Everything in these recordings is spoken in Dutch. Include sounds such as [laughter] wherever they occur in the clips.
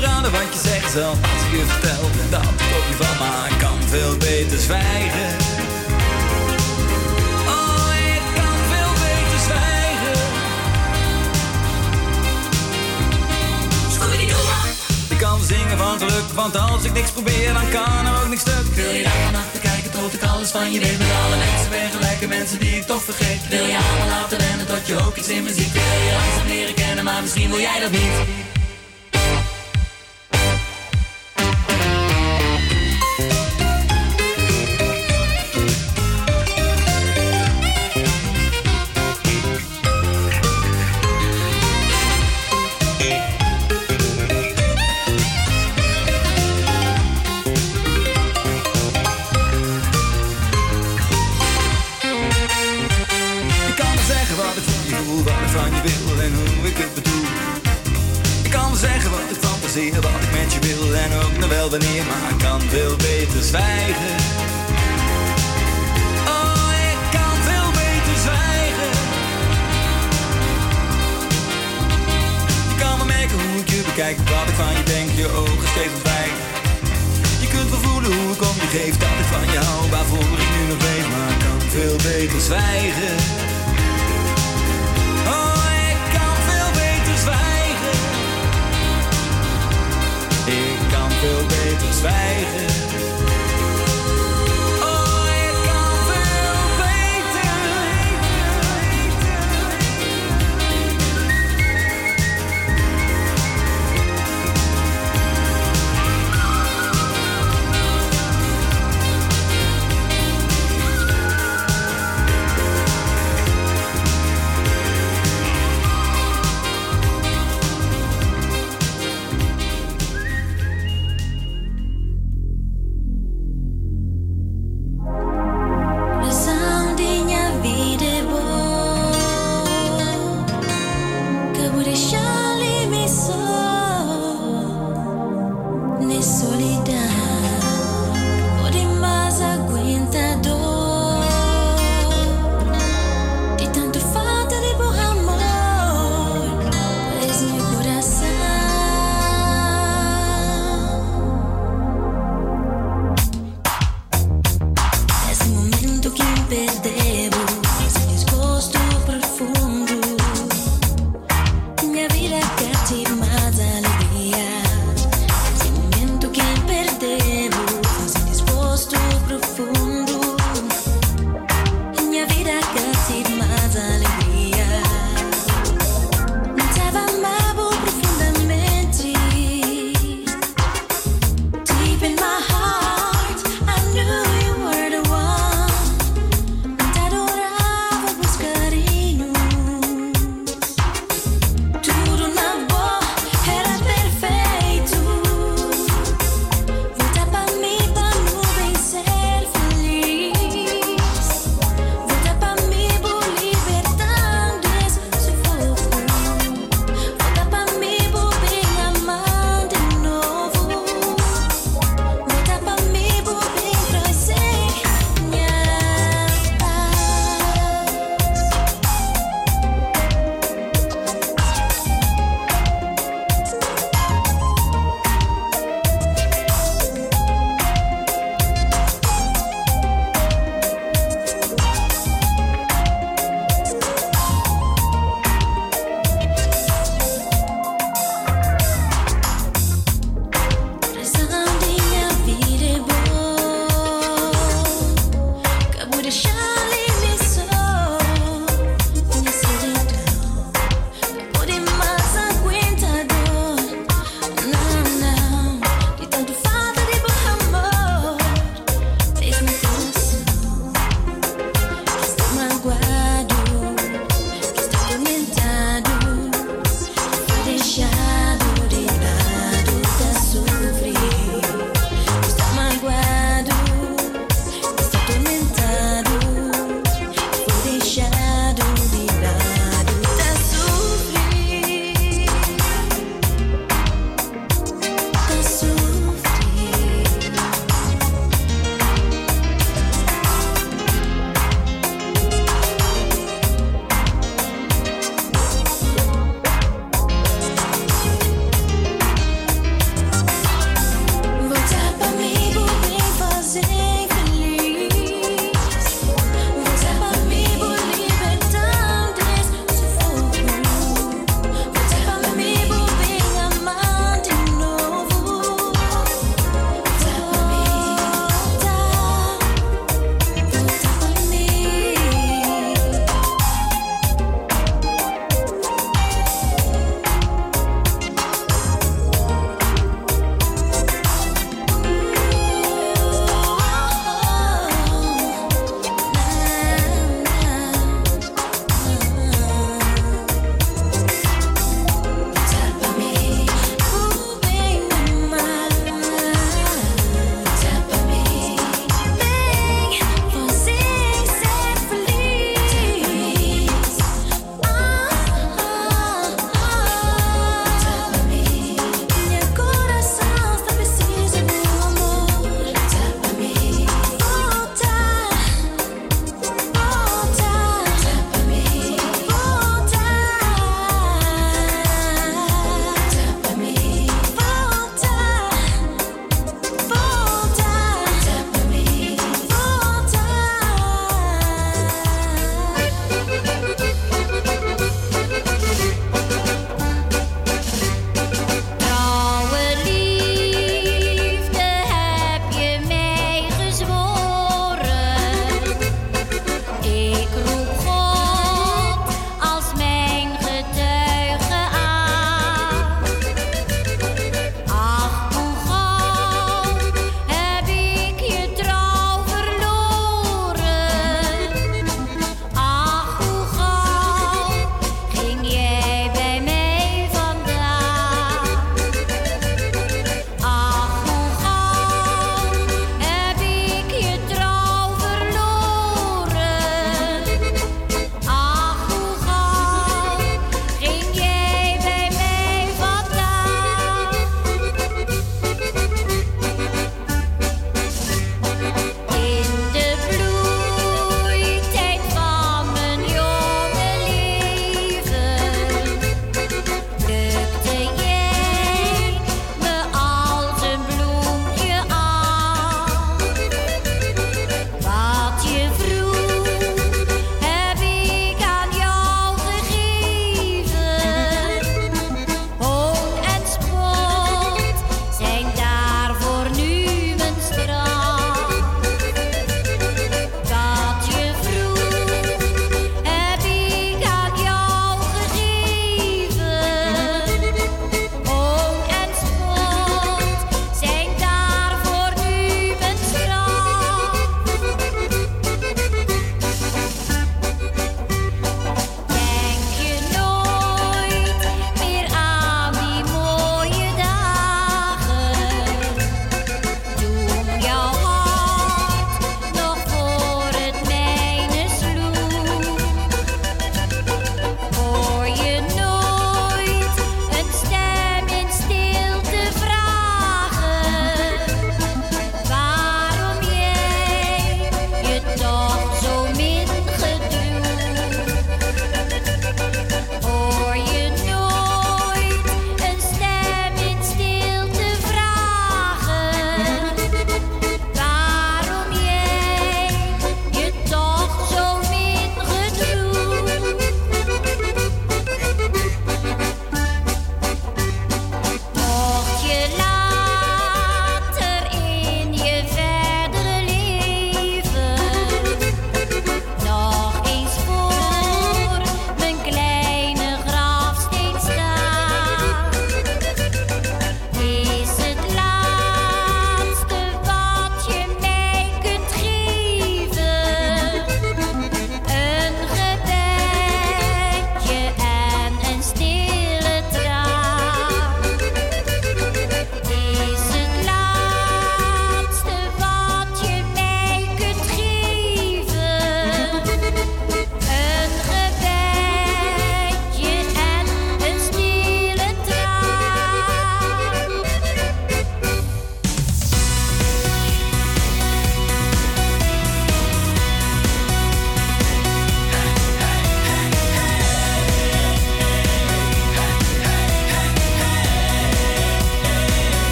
raden wat je zegt zelf als ik je vertel dat op je val, maar ik kan veel beter zwijgen. Oh, ik kan veel beter zwijgen. Ik kan zingen van geluk, want als ik niks probeer, dan kan er ook niks stuk. Wil je daar te kijken tot ik alles van je weet Met alle mensen ben gelijke mensen die ik toch vergeet Wil je allemaal laten rennen tot je ook iets in me ziet Wil je langzaam leren kennen, maar misschien wil jij dat niet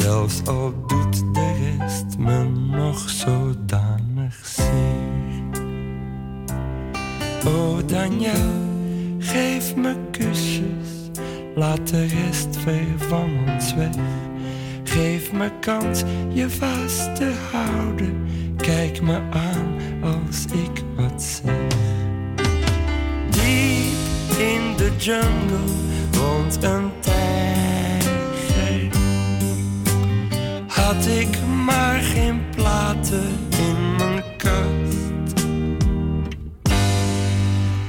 zelfs al doet de rest me nog zodanig zeer. O Daniel, geef me kusjes, laat de rest ver van ons weg. Geef me kans je vast te houden, kijk me aan als ik wat zeg. Diep in de jungle woont een tijd had ik maar geen platen in mijn kast.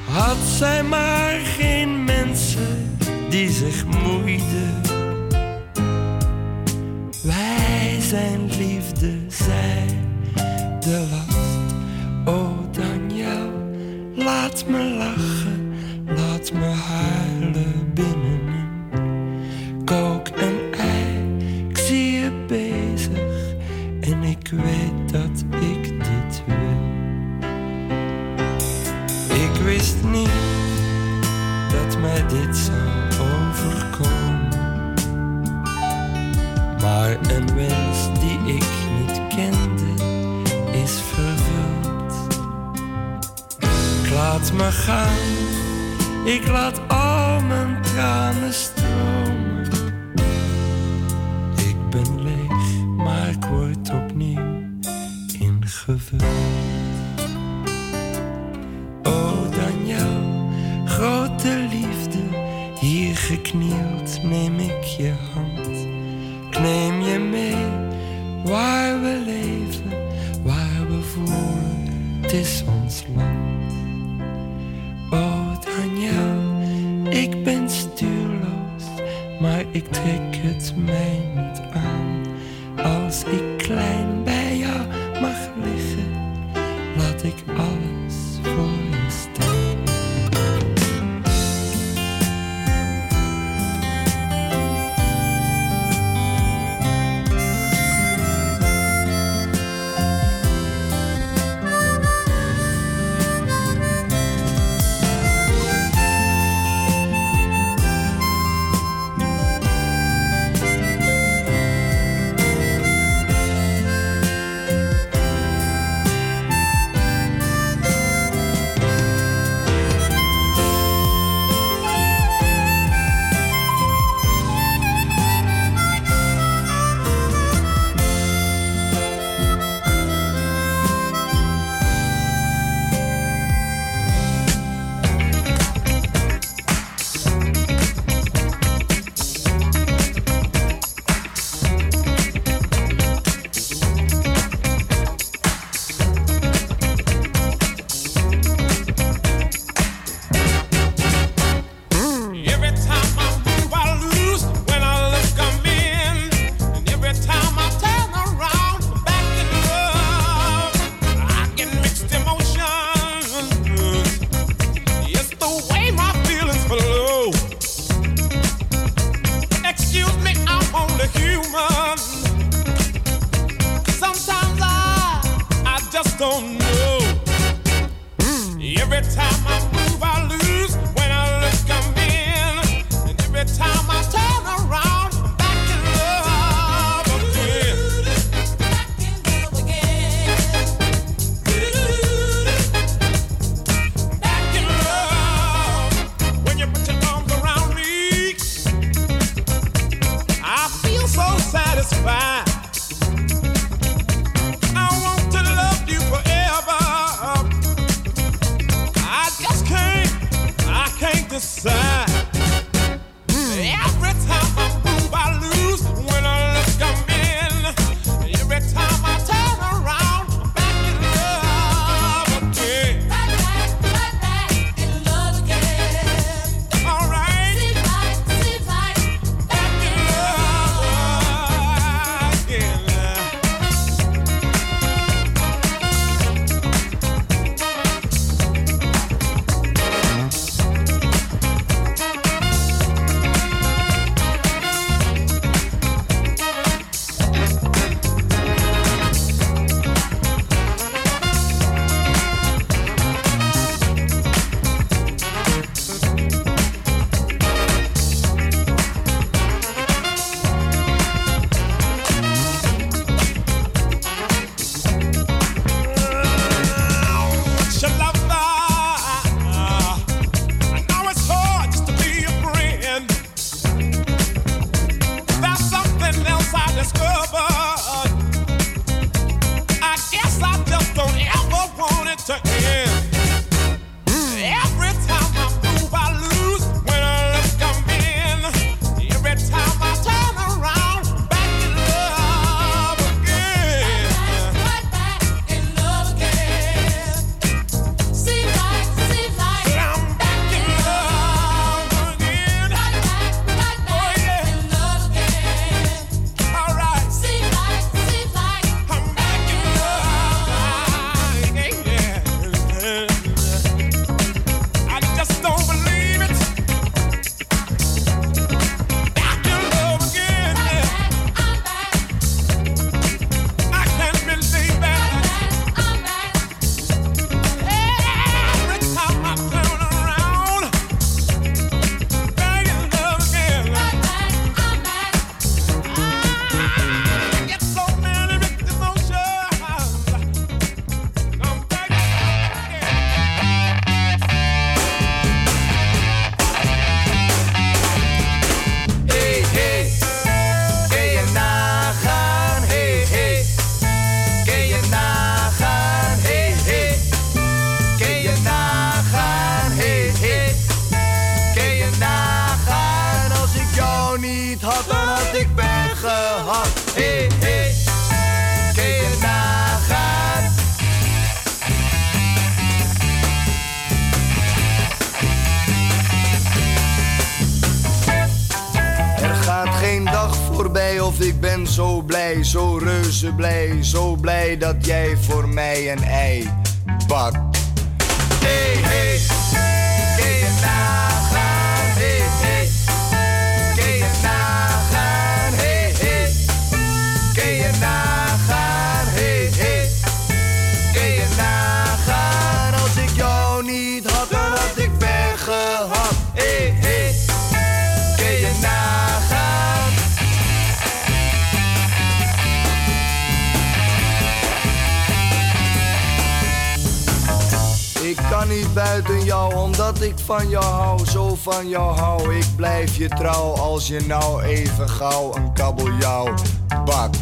Had zij maar geen mensen die zich moeiden. Wij zijn liefde, zij de last. O oh Daniel, laat me lachen, laat me huilen. laat me gaan, ik laat al mijn tranen staan. tickets meant an Aussie don't know. Every time I omdat ik van jou hou, zo van jou hou. Ik blijf je trouw als je nou even gauw een kabeljauw bakt.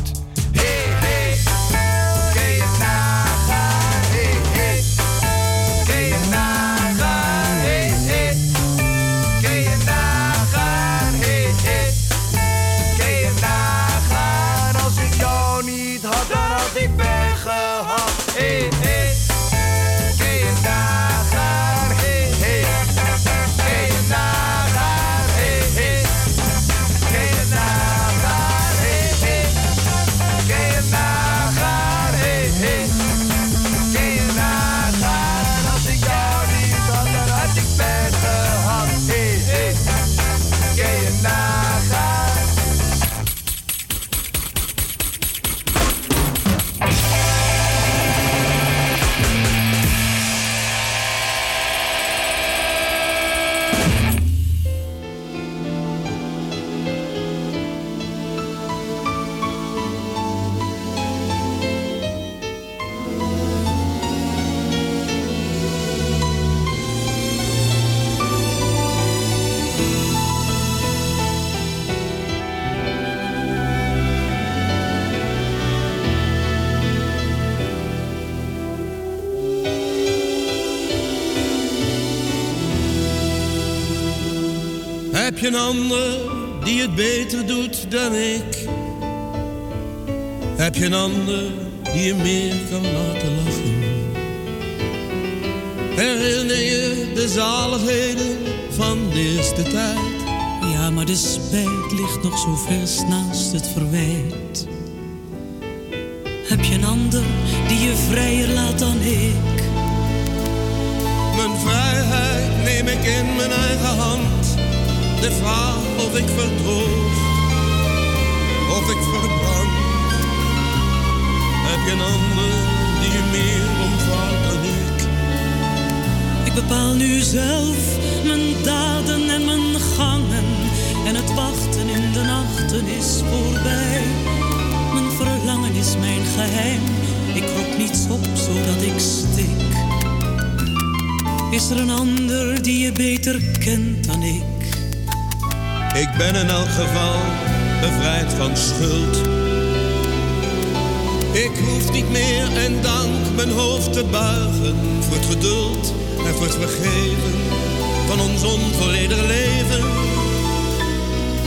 Een ander die het beter doet dan ik? Heb je een ander die je meer kan laten lachen? Herinner je de zaligheden van de eerste tijd? Ja, maar de spijt ligt nog zo vers naast het verwijt. De of ik verdroog, of ik verbrand. Heb je een ander die je meer omvouwt dan ik? Ik bepaal nu zelf mijn daden en mijn gangen. En het wachten in de nachten is voorbij. Mijn verlangen is mijn geheim. Ik roep niets op zodat ik stik. Is er een ander die je beter kent dan ik? Ik ben in elk geval bevrijd van schuld. Ik hoef niet meer en dank mijn hoofd te buigen voor het geduld en voor het vergeven van ons onvolledig leven.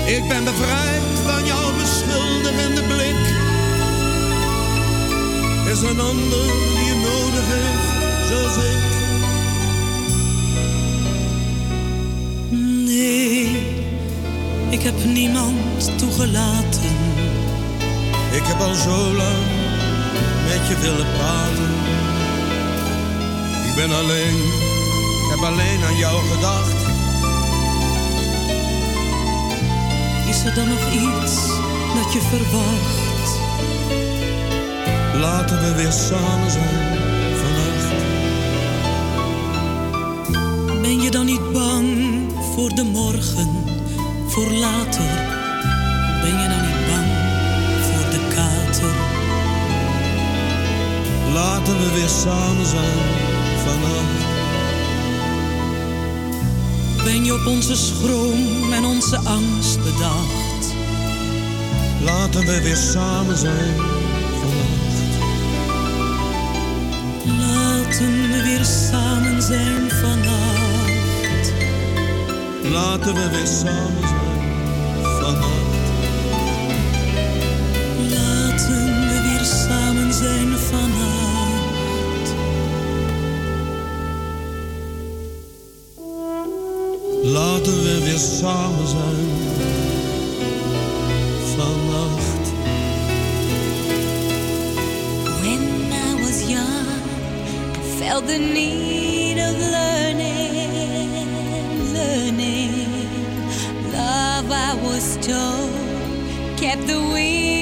Ik ben bevrijd van jouw beschuldigende blik. Is een ander die je nodig heeft, zoals ik? Ik heb niemand toegelaten. Ik heb al zo lang met je willen praten. Ik ben alleen, ik heb alleen aan jou gedacht. Is er dan nog iets dat je verwacht? Laten we weer samen zijn vannacht. Ben je dan niet bang voor de morgen, voor later? Ben je dan niet bang voor de kater? Laten we weer samen zijn vannacht. Ben je op onze schroom en onze angst bedacht? Laten we weer samen zijn vannacht. Laten we weer samen zijn vannacht. Laten we weer samen vannacht. Laten we weer samen zijn vannacht. Laten we weer samen zijn vannacht. When I was young, I felt the need of love. crystal kept the wind.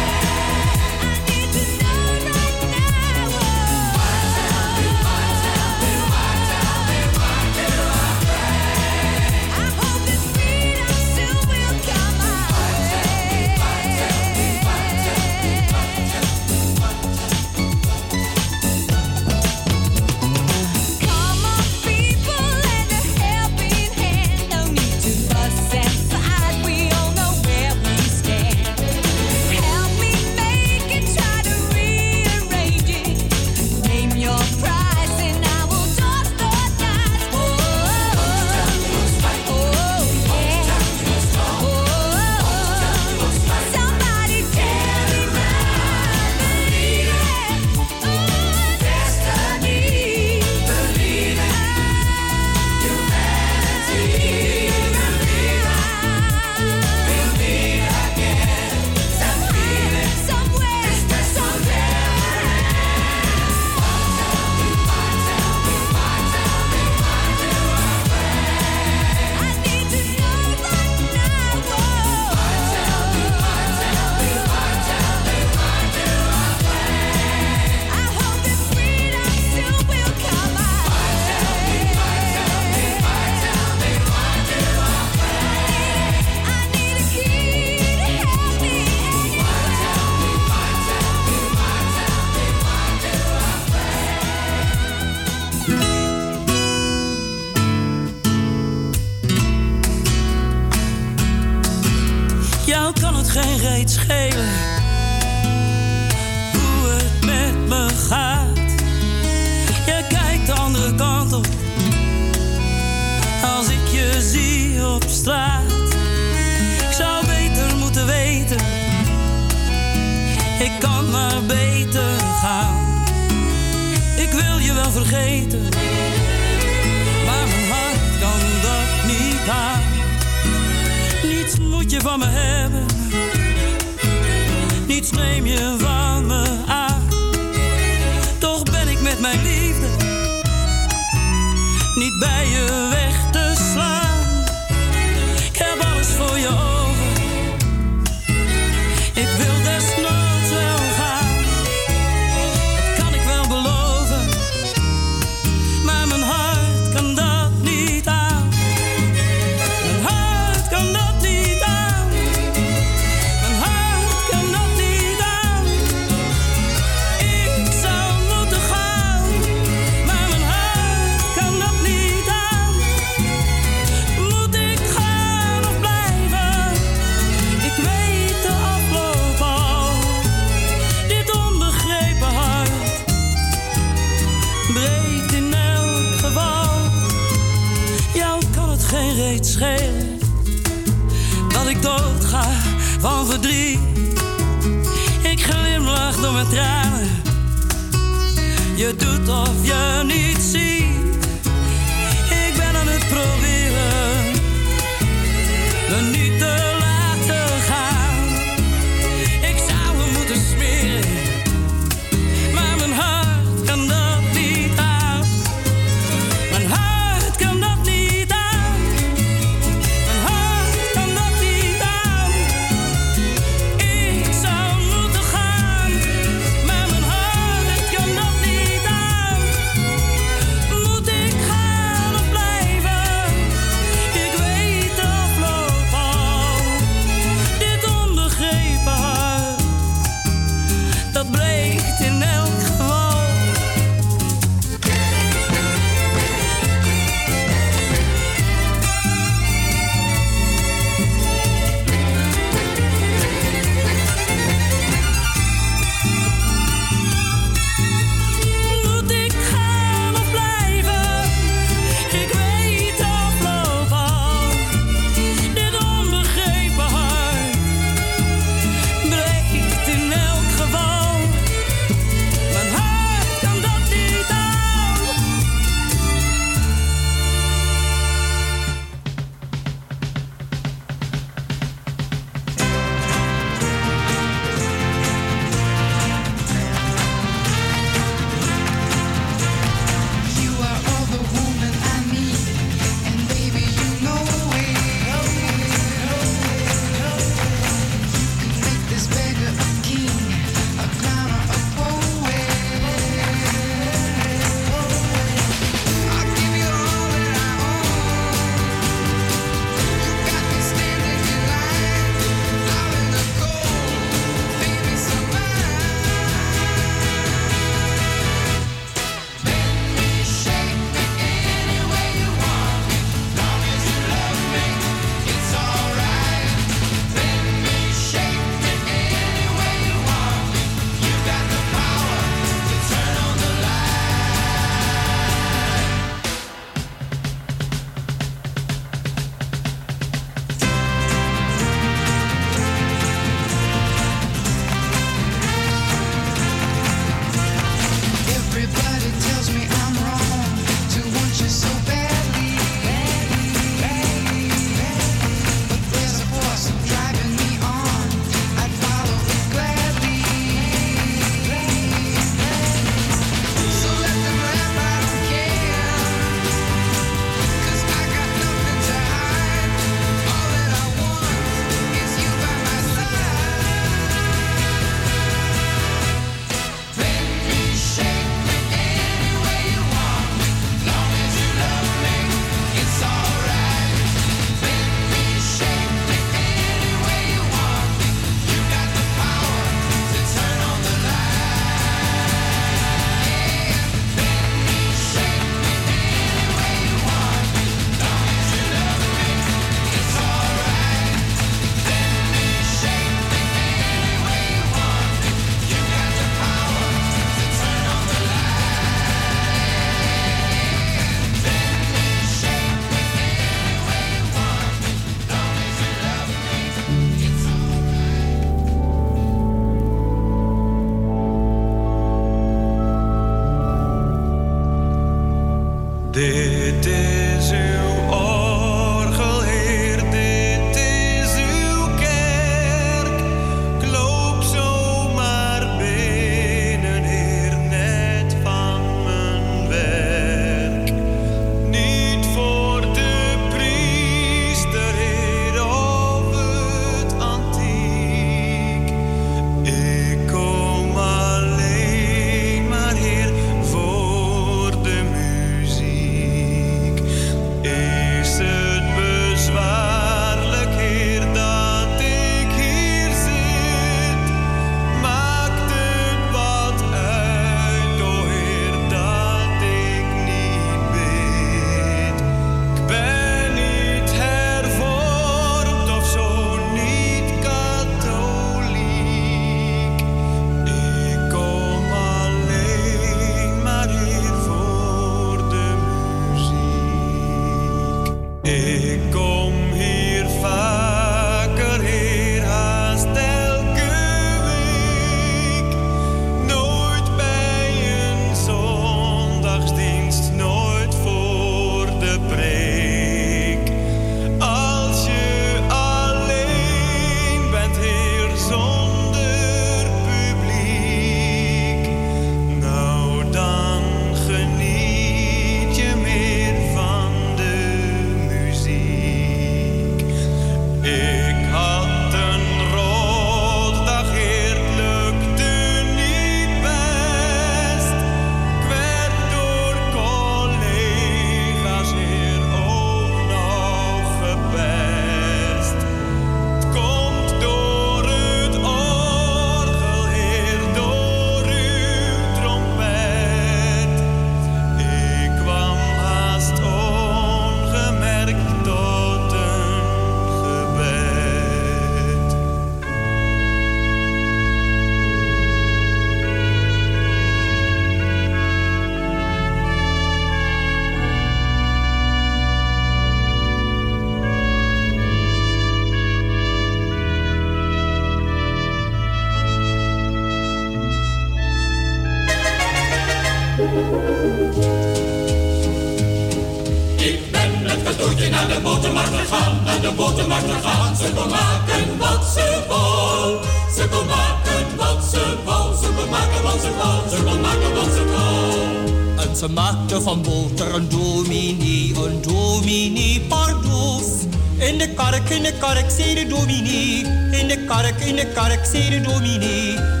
Ze maakte van boter een dominee, een dominee pardoes. In de kark, in de kark, zei de dominee. In de kark, in de kark, zei de dominee.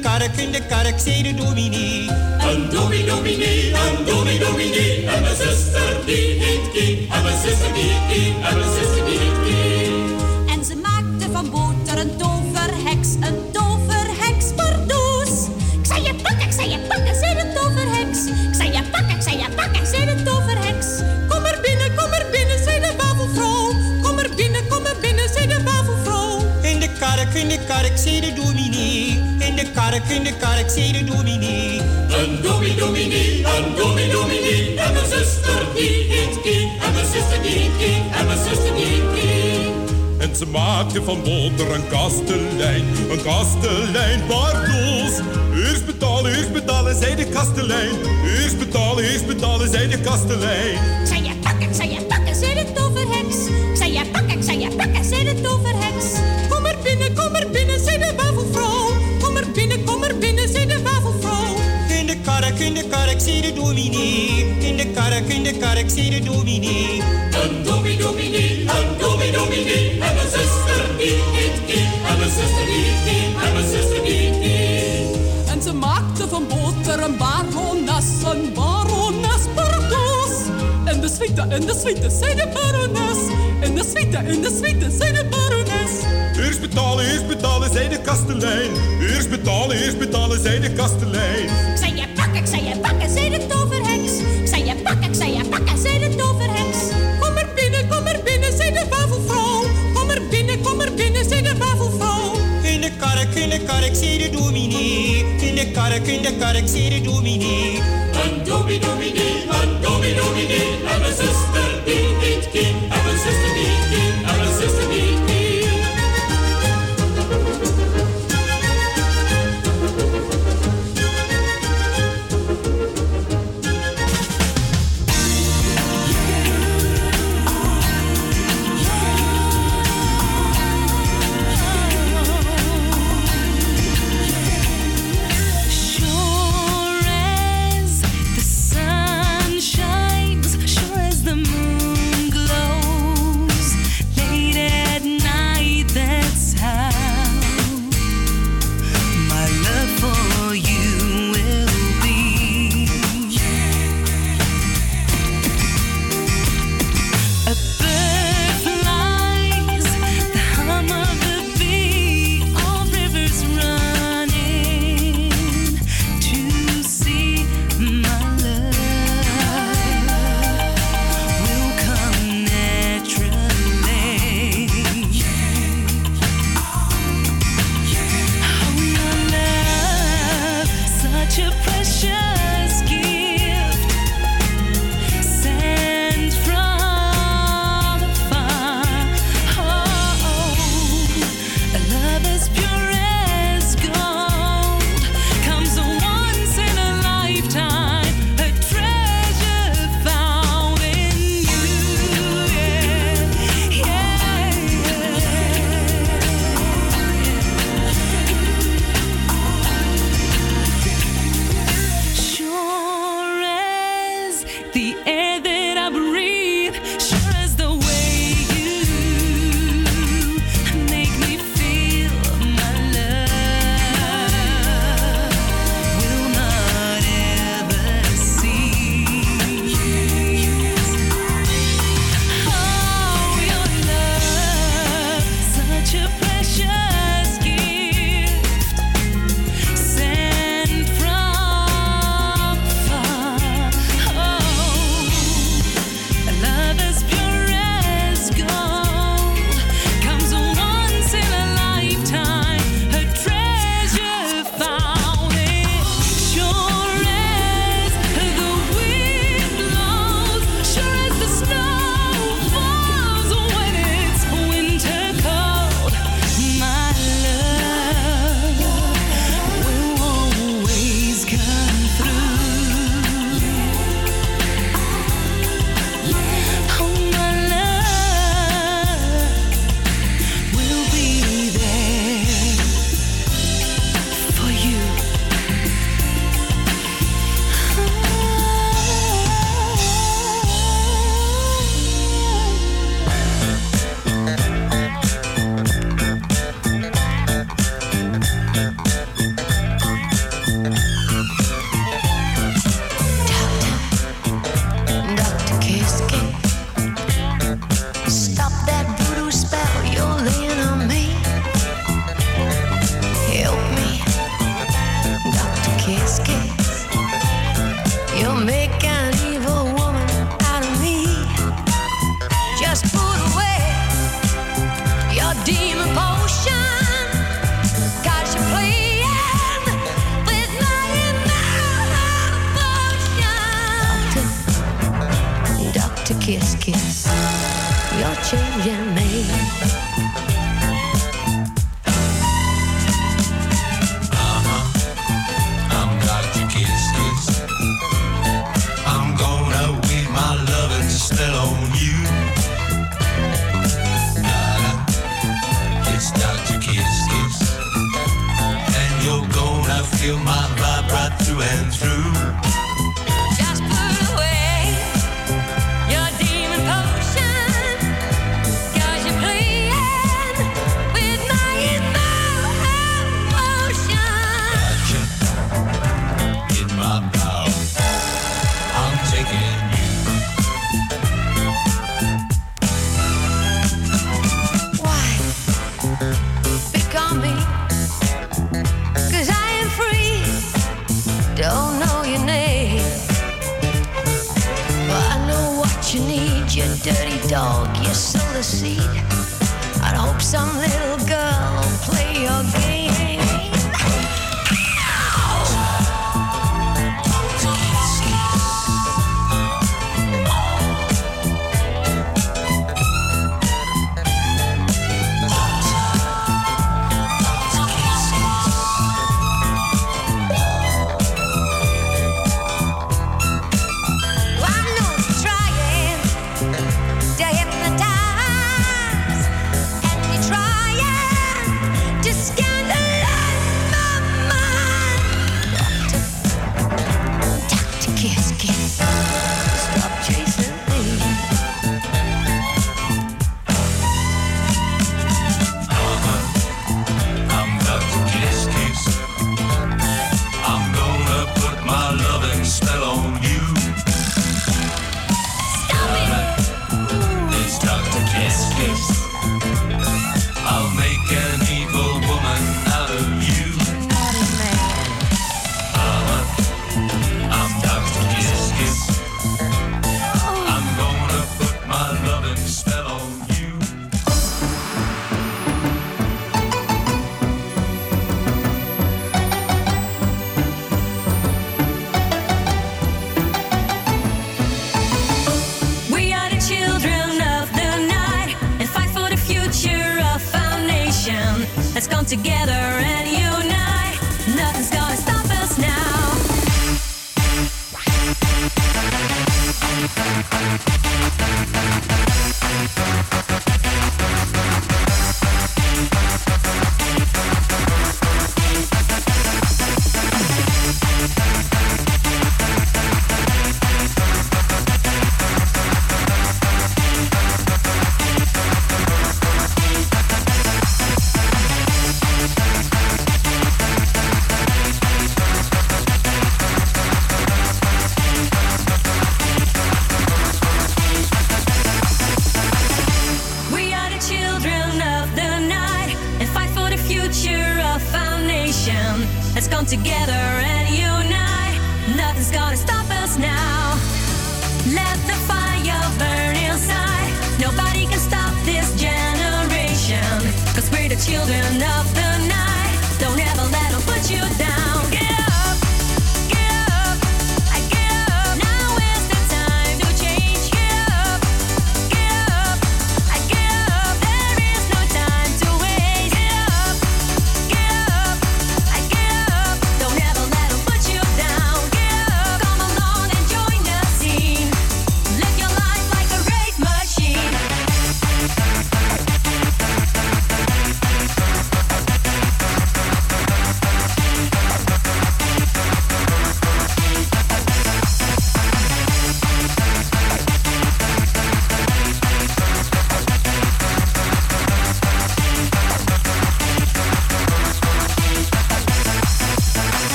Kark, in de kark, zei de dominee. Een domi dominee, een domi dominee. En mijn zuster die niet kie. En mijn zuster die niet kie. En mijn zuster die niet Kark, in de kark, zei de dominee. Een domi dominee, een domi dominee. En mijn zuster die niet kie. En mijn zuster die niet kie. En mijn zuster die niet kie. En ze maakte van boter een kastelein, een kastelein pardoes. Eerst betalen, eerst betalen, zei de kastelein. Eerst betalen, eerst betalen, zei de kastelein. Zei je pakken, zei je de kark, zei de dominee. In de kark, in de kark, zei de dominee. Een domi dominee, een domi dominee. En mijn zuster die niet kie. En mijn zuster die niet kie. En mijn zuster die niet kie. En ze maakte van boter een barones, een barones pardoes. In de suite, in de suite, zei de barones. In de suite, in de suite, zei de barones. Eerst betalen, eerst betalen, zei de kastelein. Eerst betalen, eerst betalen, zei de kastelein. Ik zei je pakken, ik zei je pakken, zei de toverheks. Ik zei je pakken, ik zei je pakken, zei de toverheks. Kom er binnen, kom er binnen, zei de wafelvrouw. Kom er binnen, kom er binnen, zei de wafelvrouw. In de kark, in de kark, zei de dominee. In de kark, in de kark, zei de dominee. Een domi dominee, een domi dominee. En mijn zuster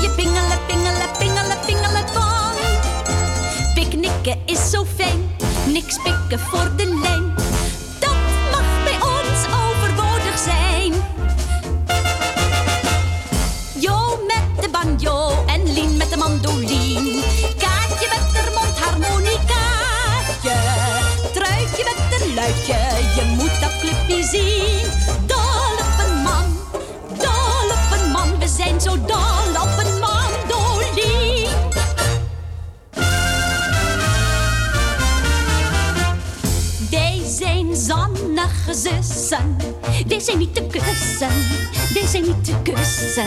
je pingelen, pingelen, pingelen, pingelen, pong. Picknicken is zo fijn, niks pikken voor de lijn. Zijn niet te kussen. Wij zijn niet te kussen.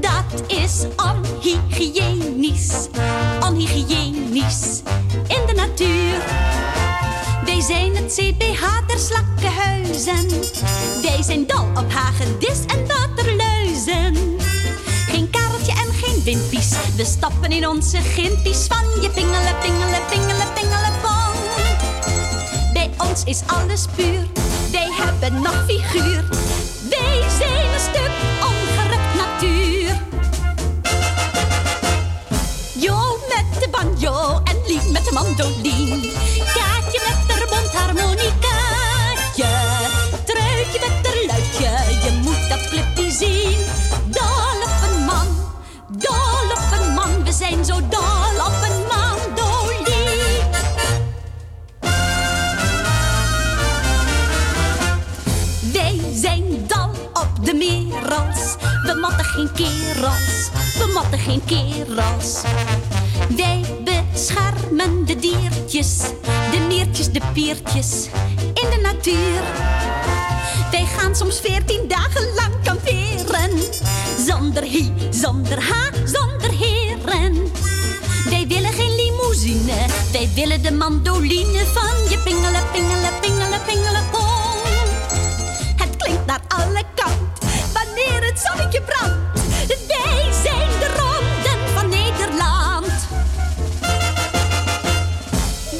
Dat is onhygiënisch. Onhygiënisch. In de natuur. Wij zijn het CPH der slakkenhuizen. Wij zijn dol op hagedis en waterluizen. Geen kareltje en geen wimpies. We stappen in onze gimpies van je pingelen, pingelen, pingelen, pingelen. Bij ons is alles puur. Hebben nog figuur. Wij zijn een stuk ongerukt natuur. Jo met de banjo en Lien met de mandolin. Kaatje met de mondharmonicaatje. Truitje met de luidje, je moet dat clubje zien. Dol op een man, dol op een man. We zijn zo dol We matten geen kerels. We matten geen kerels. Wij beschermen de diertjes. De niertjes, de piertjes. In de natuur. Wij gaan soms veertien dagen lang kamperen. Zonder hi, zonder ha, zonder heren. Wij willen geen limousine. Wij willen de mandoline van je pingelen, pingelen, pingelen, pingelen. Het klinkt naar alle kanten zonnetje brandt. Wij zijn de ronden van Nederland.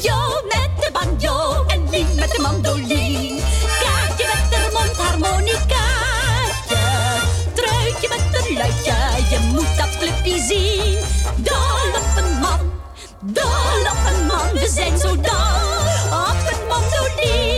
Jo met de banjo en Lien met de mandolin. Kaatje met de mondharmonicaatje. Truitje met een luidje, je moet dat clubje zien. Dol op een man, dol op een man. We zijn zo dol op een mandolin.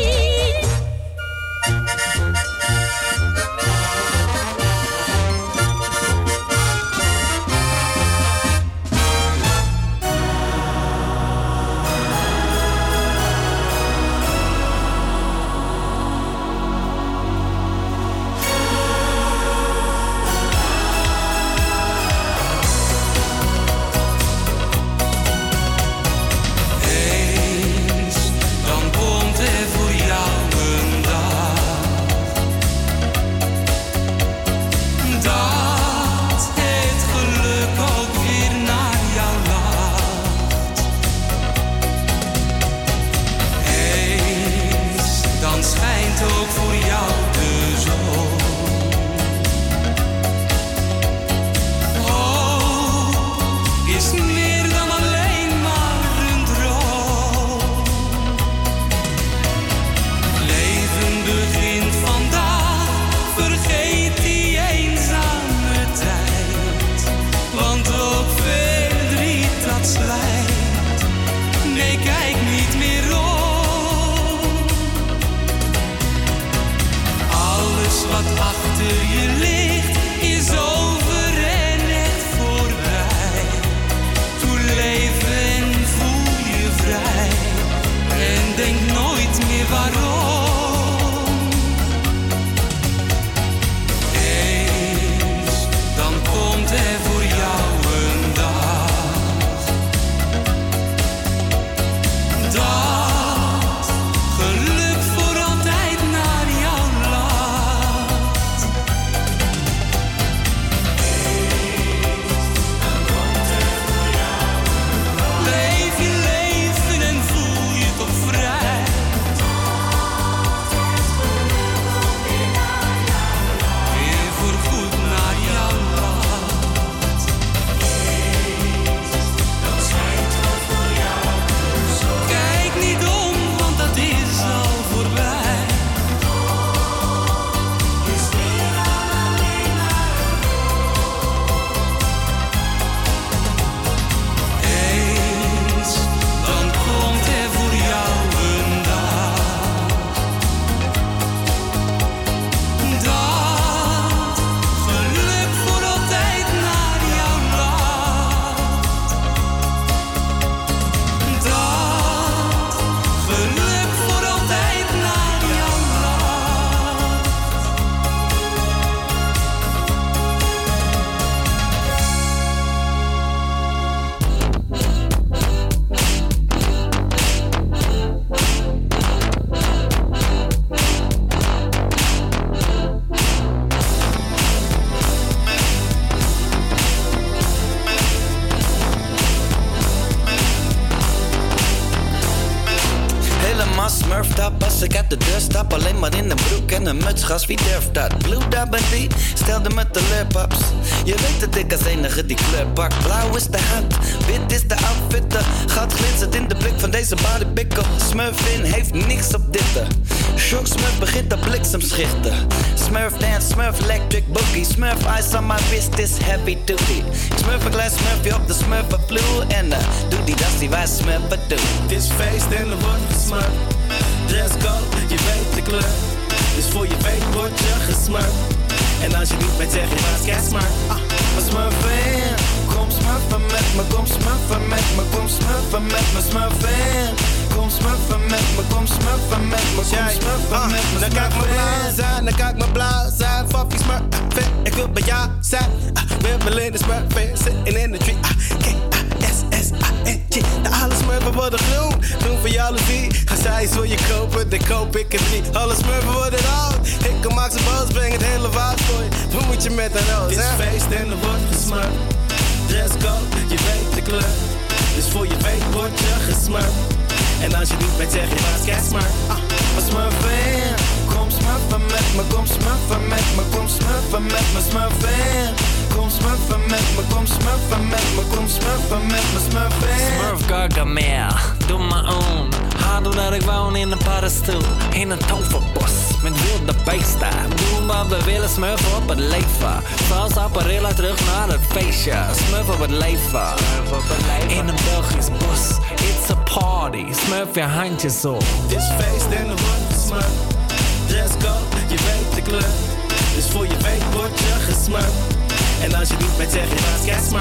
zeg naast, kijk me,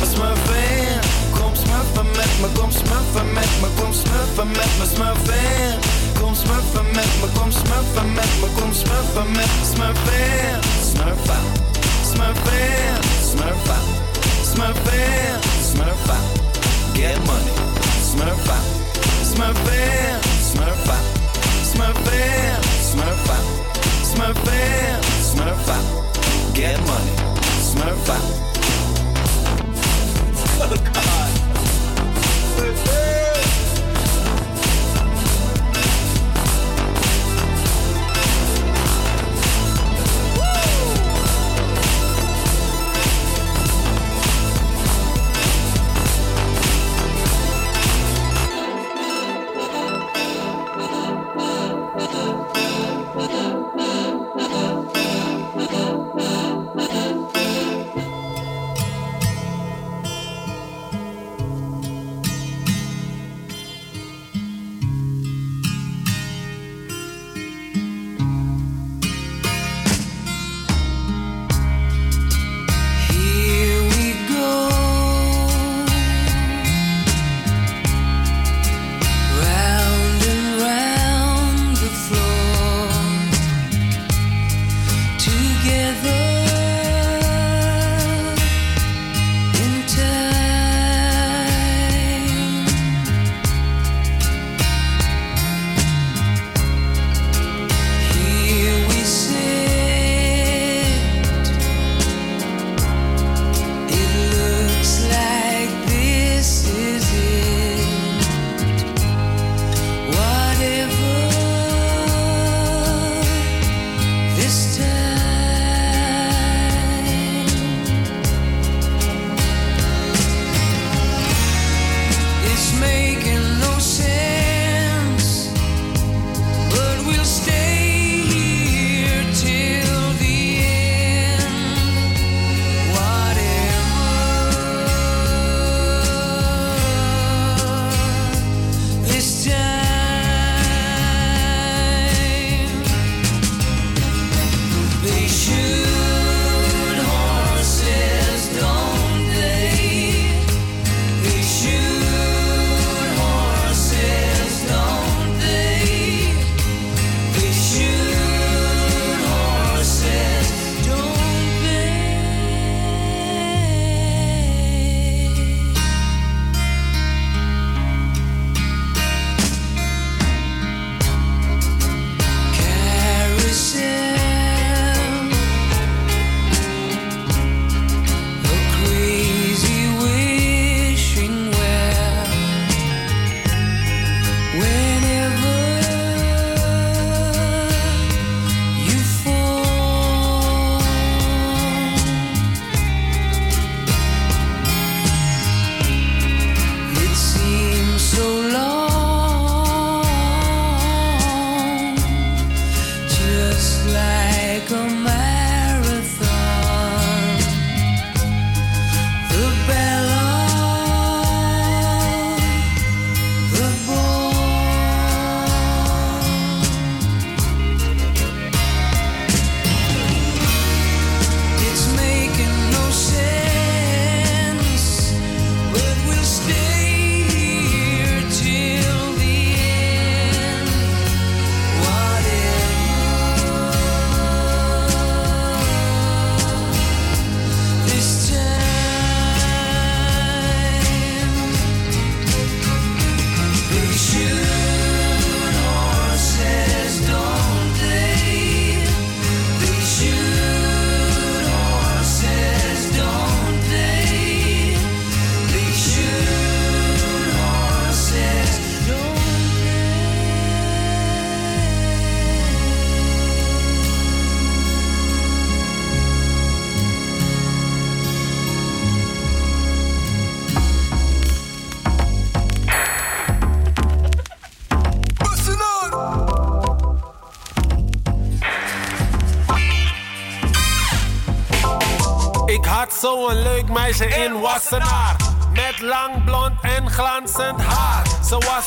We smurfen, kom smurfen met me, kom smurfen met me, kom smurfen met me, smurfen. Kom smurfen met me, kom smurfen met me, kom smurfen met me, smurfen. Smurfen, smurfen, smurfen, smurfen, smurfen. Get money, smurfen, smurfen, smurfen, smurfen, smurfen, smurfen, smurfen. Get money. Smurf out. [laughs] Oh God.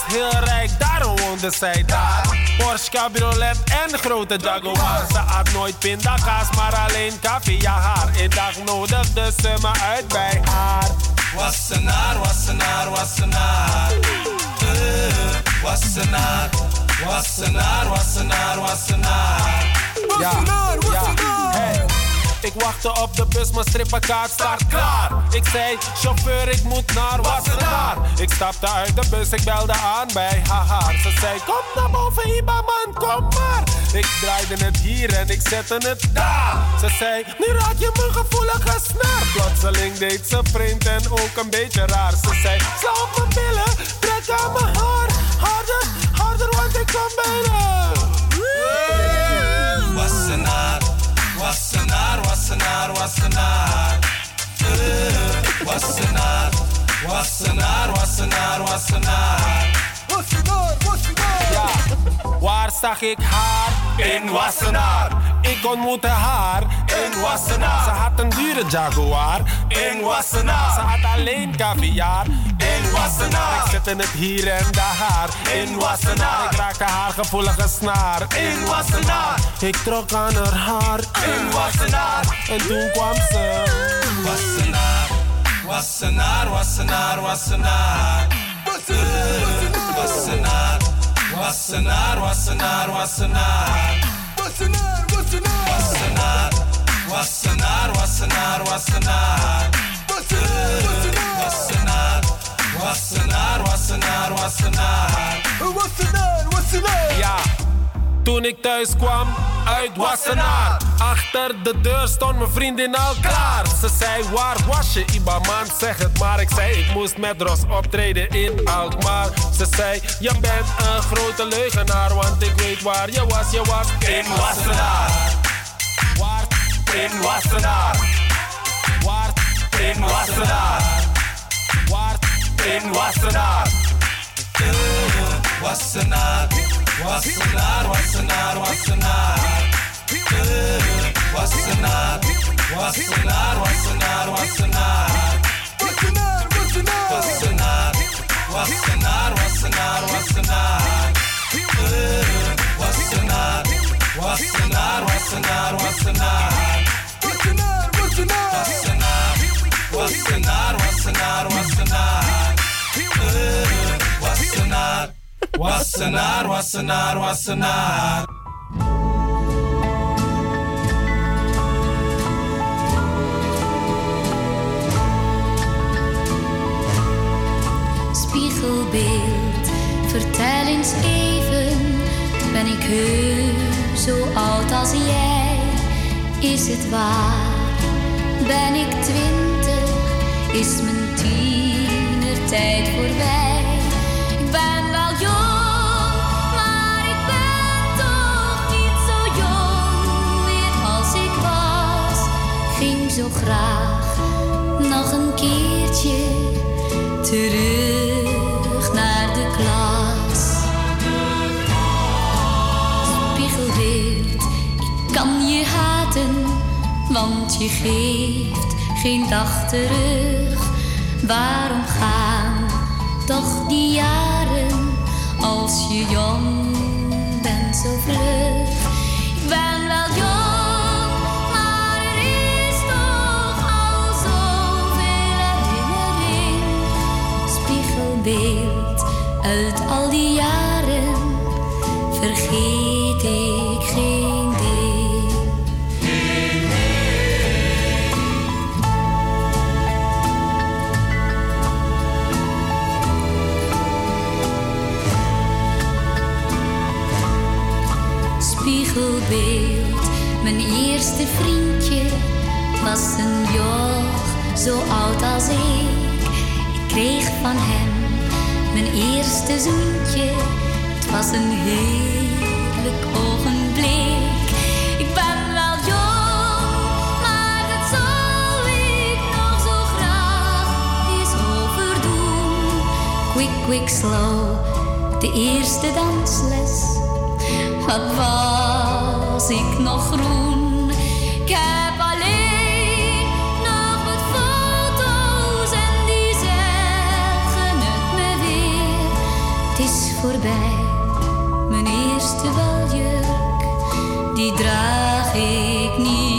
Heel rijk, daarom woonde zij daar. Porsche cabriolet en grote Jaguar. Ze had nooit pindakaas, maar alleen caviar. Een dag nodigde ze me uit bij haar. Wassenaar, Wassenaar, Wassenaar. Eh, Wassenaar, Wassenaar, Wassenaar, Wassenaar. Ja, ja, hey. Ik wachtte op de bus, mijn strippenkaart staat klaar. Ik zei, chauffeur, ik moet naar Wassenaar. Ik stapte uit de bus, ik belde aan bij haar. Ze zei, kom naar boven, Iba man, kom maar. Ik draaide het hier en ik zette het daar. Ze zei, nu raak je mijn gevoelige snaar. Plotseling deed ze vreemd en ook een beetje raar. Ze zei, sla op mijn billen, trek aan mijn haar. Harder, harder, want ik kom bijna. Wassenaar, Wassenaar, Wassenaar. Eh, Wassenaar, Wassenaar, Wassenaar, Wassenaar. Ja, waar zag ik haar? In Wassenaar. Ik ontmoette haar in Wassenaar. Ze had een dure Jaguar in Wassenaar. Ze had alleen caviar in Wassenaar. Ik zette het hier en daar in Wassenaar. Ik raakte haar gevoelige snaar in Wassenaar. Ik trok aan haar haar in Wassenaar. En toen kwam ze. Wassenaar, Wassenaar, Wassenaar, Wassenaar. Wassenaar, Wassenaar, Wassenaar, Wassenaar. Wassenaar, Wassenaar, Wassenaar, Wassenaar, Wassenaar. Wassenaar, Wassenaar, Wassenaar, Wassenaar. Ja, toen ik thuis kwam uit Wassenaar. Achter de deur stond mijn vriendin al klaar. Ze zei, waar was je, Ibaman? Zeg het maar. Ik zei, ik moest met Ros optreden in Alkmaar. Ze zei, je bent een grote leugenaar. Want ik weet waar je was, je was in Wassenaar. Waar? In Wassenaar. Waar? In Wassenaar. In Wassenaar. Wassenaar, Wassenaar, Wassenaar, Wassenaar. Eh, Wassenaar, Wassenaar, Wassenaar, Wassenaar. Wassenaar, Wassenaar, Wassenaar, Wassenaar. Eh, Wassenaar, Wassenaar, Wassenaar, Wassenaar. Wassenaar, Wassenaar, Wassenaar, Wassenaar. Wassenaar, Wassenaar, Wassenaar, Wassenaar. Spiegelbeeld, vertel eens even, ben ik heus zo oud als jij? Is het waar? Ben ik twintig? Is mijn tienertijd voorbij? Ik ben wel jong, maar ik ben toch niet zo jong meer als ik was. Ging zo graag nog een keertje terug naar de klas. Spiegelbeeld, ik kan je haten, want je geeft geen dag terug. Waarom gaan toch die jaren als je jong bent zo vlug? Ik ben wel jong, maar er is toch al zoveel herinnering. Spiegelbeeld uit al die jaren vergeet ik geen Mijn eerste vriendje was een joch zo oud als ik. Ik kreeg van hem mijn eerste zoentje. Het was een heerlijk ogenblik. Ik ben wel jong, maar dat zal ik nog zo graag eens overdoen. Quick, quick, slow, de eerste dansles. Wat was was ik nog groen. Ik heb alleen nog wat foto's en die zeggen het me weer. Het is voorbij, mijn eerste waljurk, die draag ik niet.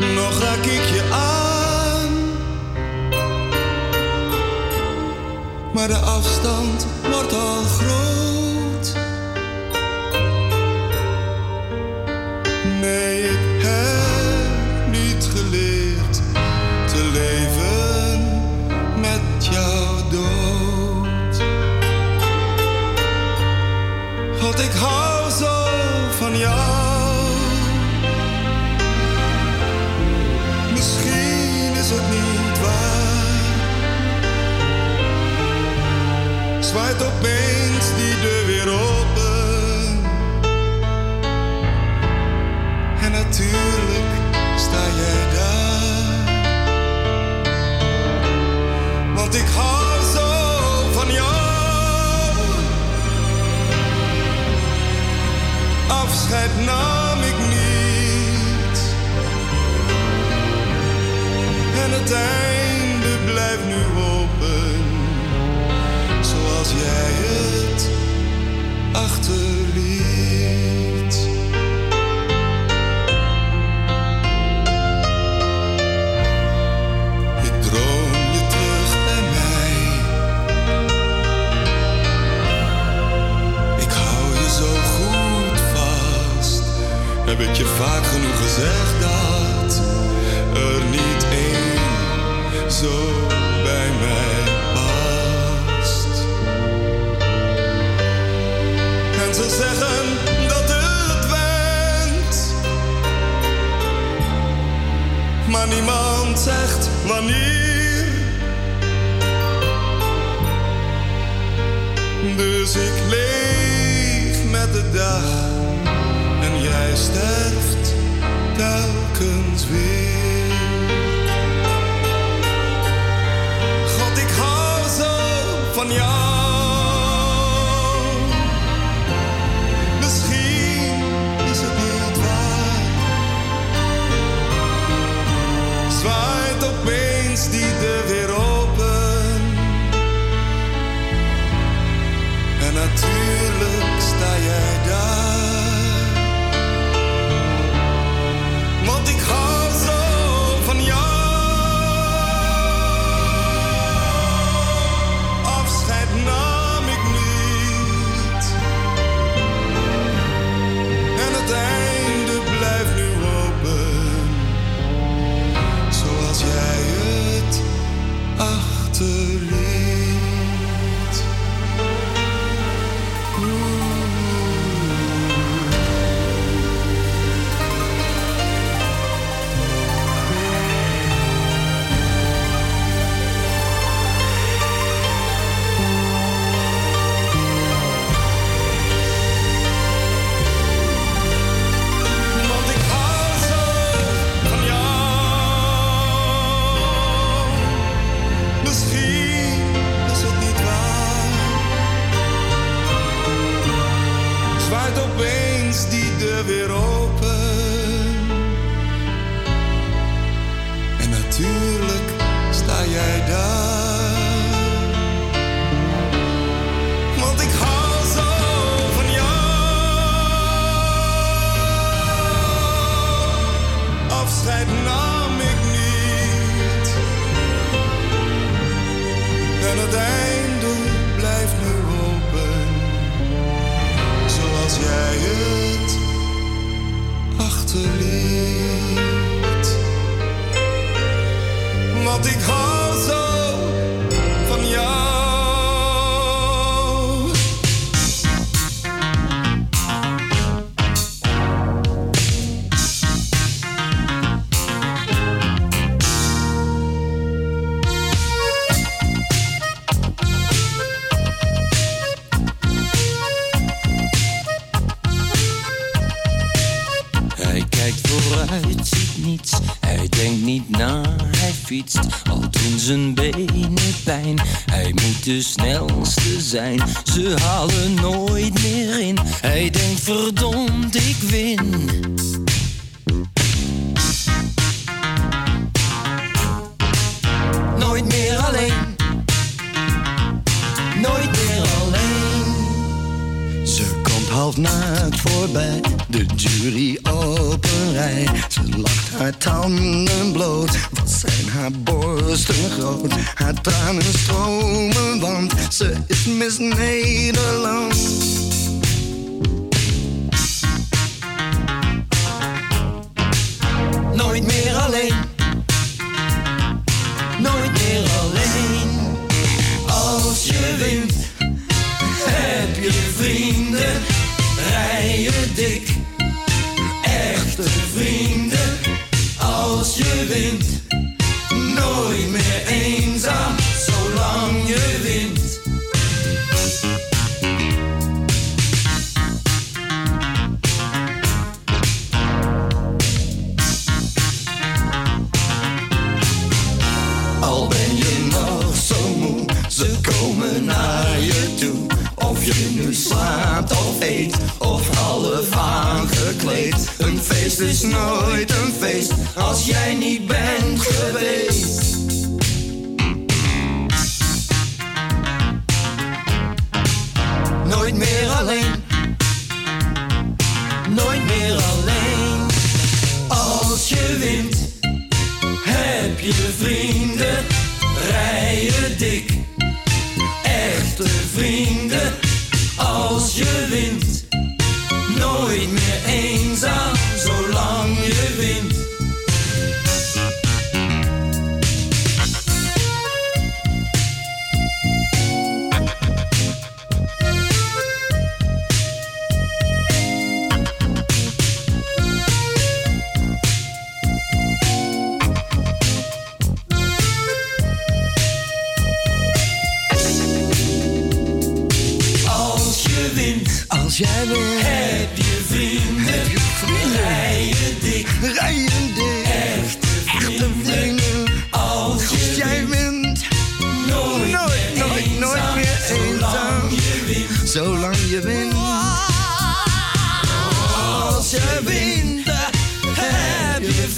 nog raak ik je aan. Maar de afstand wordt al groot. opeens die deur weer open. En natuurlijk sta jij daar. Want ik hou zo van jou. Afscheid nam ik niet. En het einde blijft nu dat jij het achterliet. Ik droom je terug bij mij. Ik hou je zo goed vast. Heb ik je vaak genoeg gezegd dat er niet één zo zeggen dat het went. Maar niemand zegt wanneer. Dus ik leef met de dag en jij sterft telkens weer. God, ik hou zo van jou.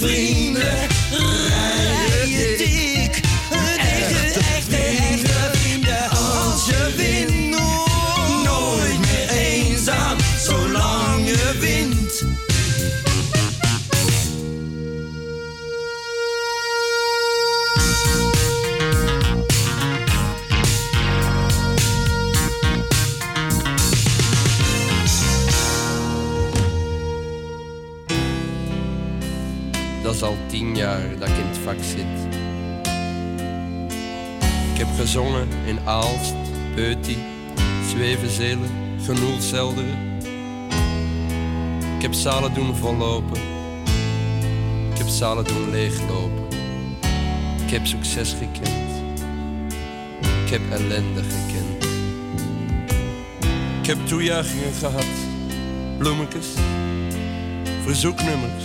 Heb Zwevenzelen, Genoelselderen. Ik heb zalen doen vollopen. Ik heb zalen doen leeglopen. Ik heb succes gekend. Ik heb ellende gekend. Ik heb toejuichingen gehad, bloemetjes, verzoeknummers.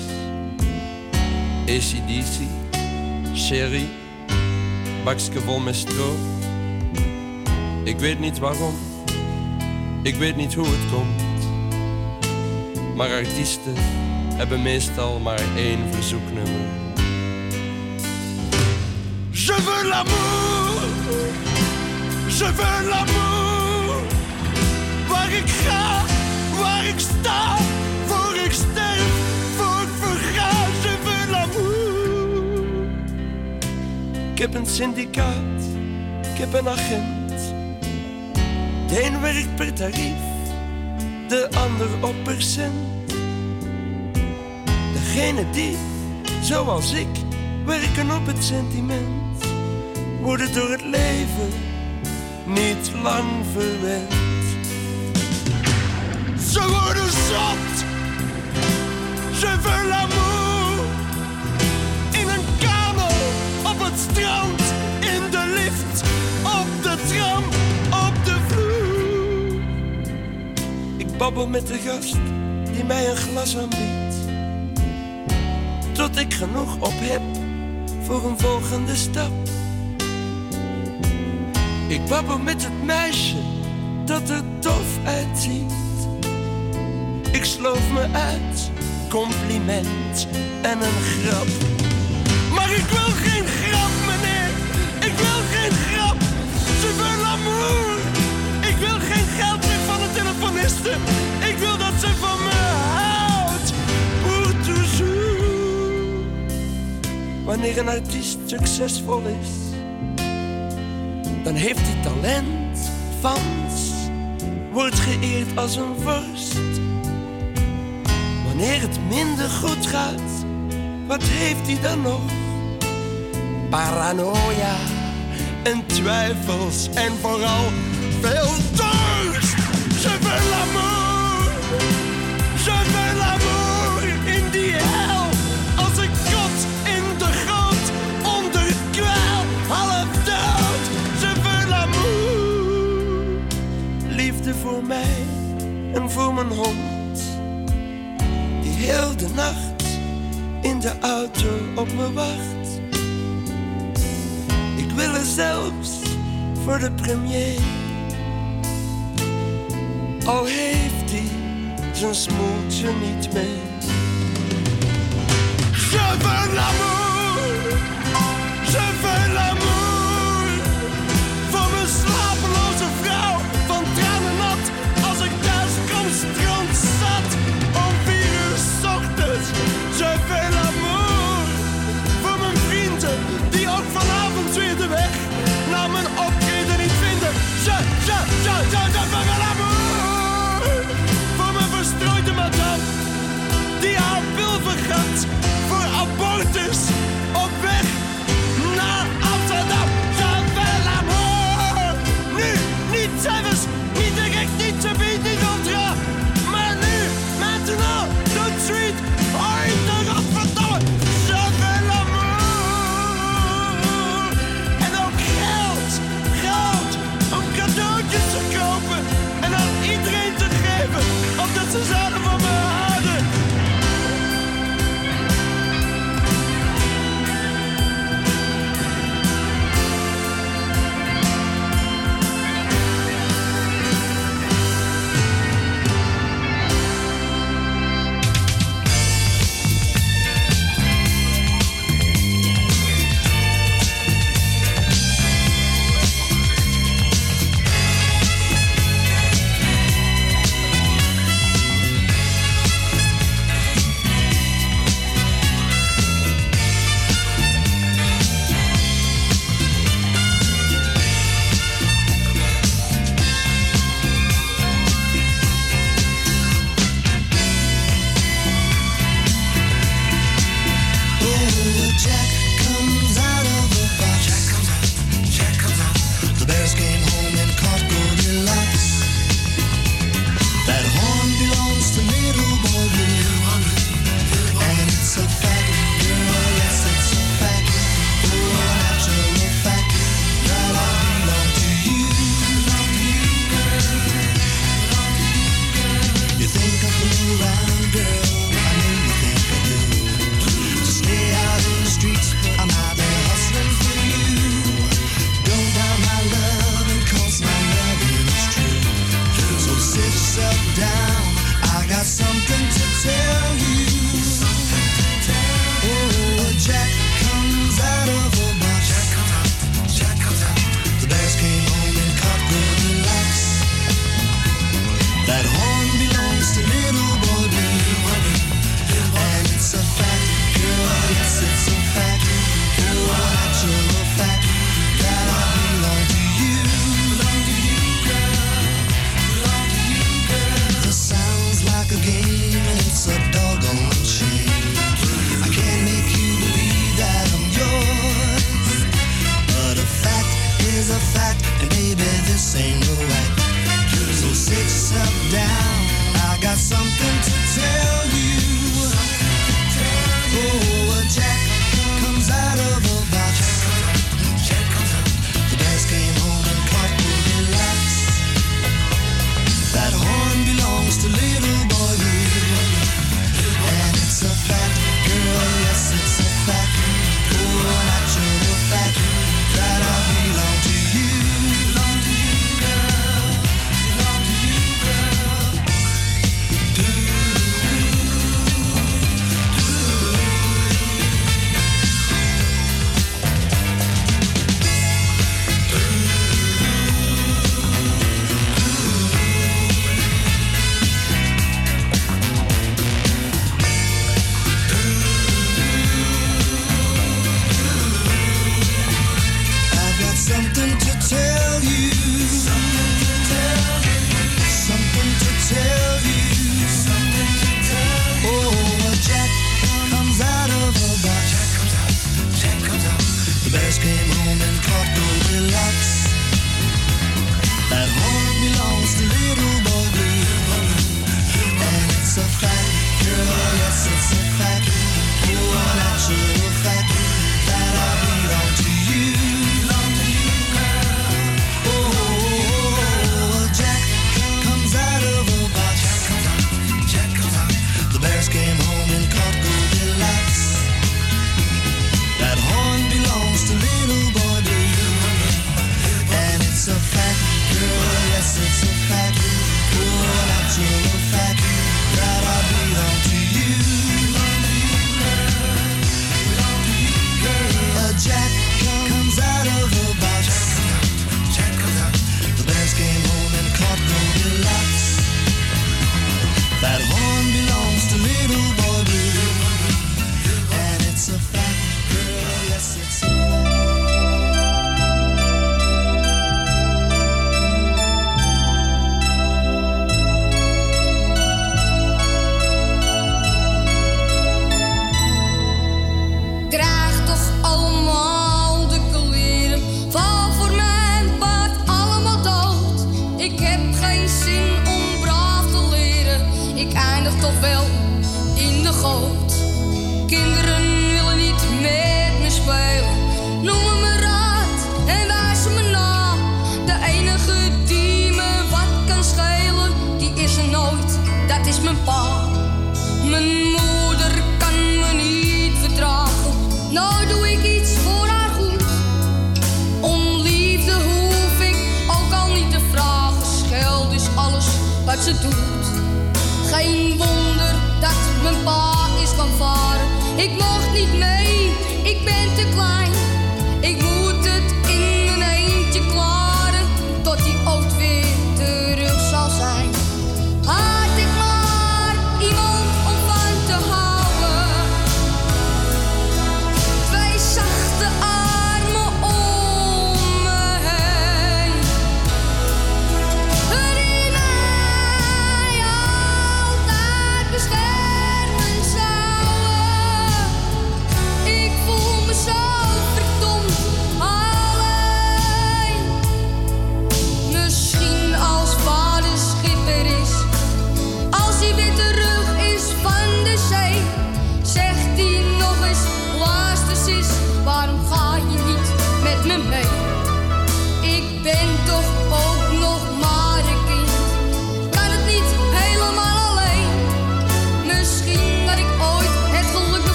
ACDC, Sherry, bakje vol met stro. Ik weet niet waarom, ik weet niet hoe het komt. Maar artiesten hebben meestal maar één verzoeknummer. Je veux l'amour, je veux l'amour. Waar ik ga, waar ik sta, voor ik sterf, voor ik verga. Je veux l'amour. Ik heb een syndicaat, ik heb een agent. De een werkt per tarief, de ander op percent. Degene die, zoals ik, werken op het sentiment, worden door het leven niet lang verwend. Ze worden zot. Veux l'amour. In een kamer, op het strand, in de lift, op de tram, babbel met de gast die mij een glas aanbiedt. Tot ik genoeg op heb voor een volgende stap. Ik babbel met het meisje dat er tof uitziet. Ik sloof me uit, compliment en een grap. Maar ik wil geen grap, meneer. Ik wil geen grap. L'amour. Ik wil geen geld meer Ik wil dat ze van me houdt. Pour toujours. Wanneer een artiest succesvol is, dan heeft hij talent, fans, wordt geëerd als een vorst. Wanneer het minder goed gaat, wat heeft hij dan nog? Paranoia en twijfels en vooral veel dorst. Veux l'amour. Je veux l'amour. In die hel. Als ik kot in de grond. Onder kwel. Half dood. Je veux l'amour. Liefde voor mij en voor mijn hond, die heel de nacht in de auto op me wacht. Ik wil er zelfs voor de premier. Al heeft hij zijn smoeltje niet mee. Je veux l'amour.